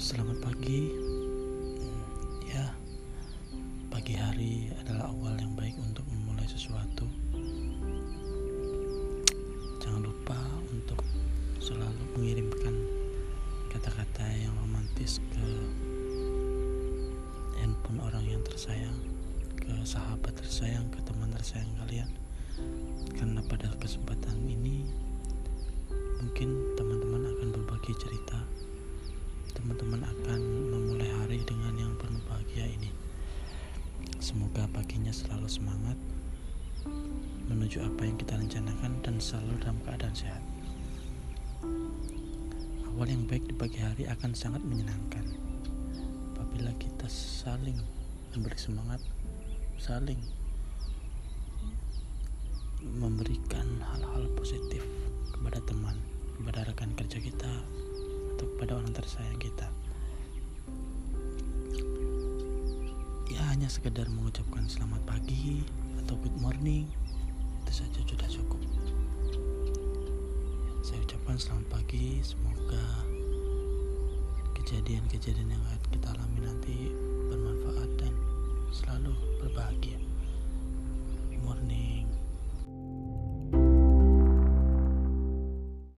selamat pagi. Ya, pagi hari adalah awal yang baik untuk memulai sesuatu. Jangan lupa untuk selalu mengirimkan kata-kata yang romantis ke handphone orang yang tersayang, ke sahabat tersayang, ke teman tersayang kalian. Karena pada kesempatan Semoga paginya selalu semangat menuju apa yang kita rencanakan dan selalu dalam keadaan sehat. Awal yang baik di pagi hari akan sangat menyenangkan apabila kita saling memberi semangat, saling memberikan hal-hal positif kepada teman, kepada rekan kerja kita, atau kepada orang tersayang kita. Sekedar mengucapkan selamat pagi atau good morning itu saja sudah cukup. Saya ucapkan selamat pagi, semoga kejadian-kejadian yang akan kita alami nanti